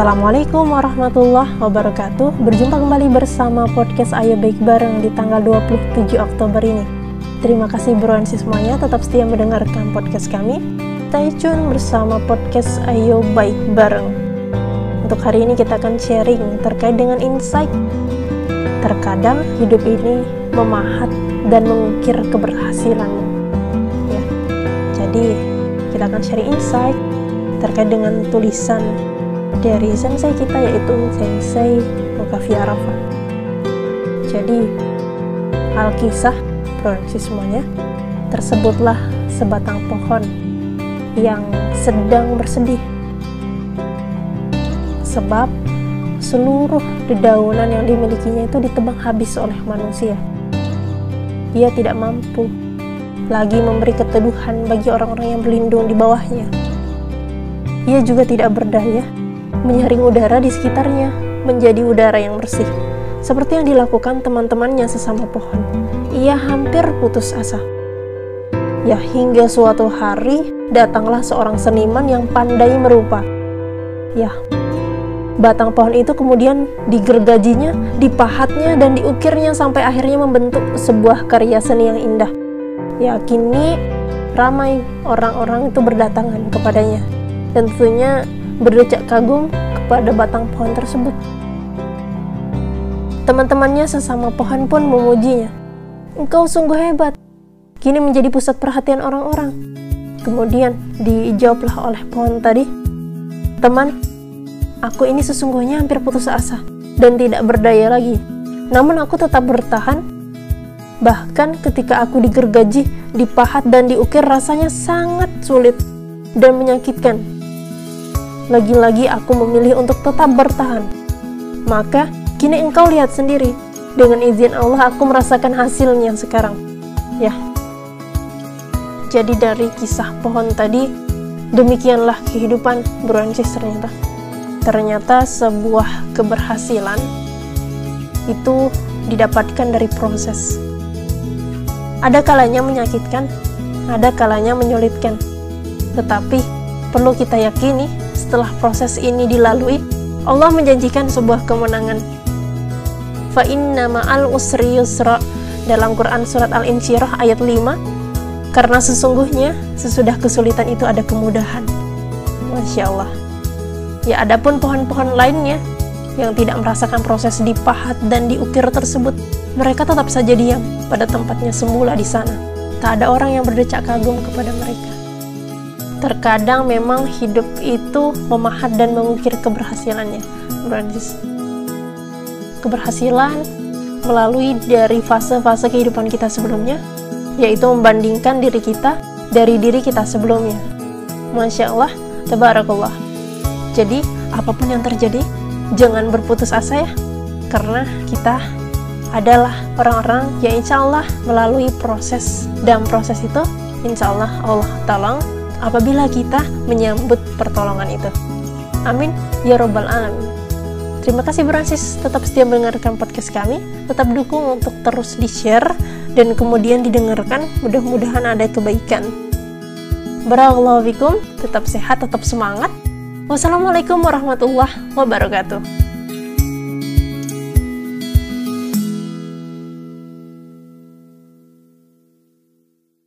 Assalamualaikum warahmatullahi wabarakatuh. Berjumpa kembali bersama podcast Ayo Baik Bareng di tanggal 27 Oktober ini. Terima kasih bro and semuanya tetap setia mendengarkan podcast kami. Stay tune bersama podcast Ayo Baik Bareng. Untuk hari ini kita akan sharing terkait dengan insight. Terkadang hidup ini memahat dan mengukir keberhasilan. Ya. Jadi kita akan sharing insight terkait dengan tulisan dari sensei kita yaitu Sensei Mukafi Arafah. Jadi, Alkisah, proyeksi semuanya, tersebutlah sebatang pohon yang sedang bersedih. Sebab seluruh dedaunan yang dimilikinya itu ditebang habis oleh manusia. Ia tidak mampu lagi memberi keteduhan bagi orang-orang yang berlindung di bawahnya. Ia juga tidak berdaya menyaring udara di sekitarnya menjadi udara yang bersih. Seperti yang dilakukan teman-temannya sesama pohon. Ia hampir putus asa. Ya, hingga suatu hari datanglah seorang seniman yang pandai merupa. Ya, batang pohon itu kemudian digergajinya, dipahatnya, dan diukirnya sampai akhirnya membentuk sebuah karya seni yang indah. Ya, kini ramai orang-orang itu berdatangan kepadanya. Tentunya berdecak kagum kepada batang pohon tersebut. Teman-temannya sesama pohon pun memujinya. Engkau sungguh hebat. Kini menjadi pusat perhatian orang-orang. Kemudian dijawablah oleh pohon tadi, Teman, aku ini sesungguhnya hampir putus asa dan tidak berdaya lagi. Namun aku tetap bertahan. Bahkan ketika aku digergaji, dipahat dan diukir rasanya sangat sulit dan menyakitkan lagi-lagi aku memilih untuk tetap bertahan. Maka, kini engkau lihat sendiri. Dengan izin Allah, aku merasakan hasilnya sekarang. Ya. Jadi dari kisah pohon tadi, demikianlah kehidupan Brancis ternyata. Ternyata sebuah keberhasilan itu didapatkan dari proses. Ada kalanya menyakitkan, ada kalanya menyulitkan. Tetapi perlu kita yakini setelah proses ini dilalui, Allah menjanjikan sebuah kemenangan. Fa inna ma'al usri yusra dalam Quran surat Al-Insyirah ayat 5 karena sesungguhnya sesudah kesulitan itu ada kemudahan. Masya Allah. Ya adapun pohon-pohon lainnya yang tidak merasakan proses dipahat dan diukir tersebut, mereka tetap saja diam pada tempatnya semula di sana. Tak ada orang yang berdecak kagum kepada mereka. Terkadang memang hidup itu memahat dan mengukir keberhasilannya. Keberhasilan melalui dari fase-fase kehidupan kita sebelumnya, yaitu membandingkan diri kita dari diri kita sebelumnya. Masya Allah, tabarakallah. Jadi, apa pun yang terjadi, jangan berputus asa ya, karena kita adalah orang-orang yang insya Allah melalui proses dan proses itu insya Allah Allah tolong apabila kita menyambut pertolongan itu. Amin ya robbal alamin. Terima kasih Francis, tetap setia mendengarkan podcast kami, tetap dukung untuk terus di-share dan kemudian didengarkan, mudah-mudahan ada kebaikan. Barakallahu fikum, tetap sehat, tetap semangat. Wassalamualaikum warahmatullahi wabarakatuh.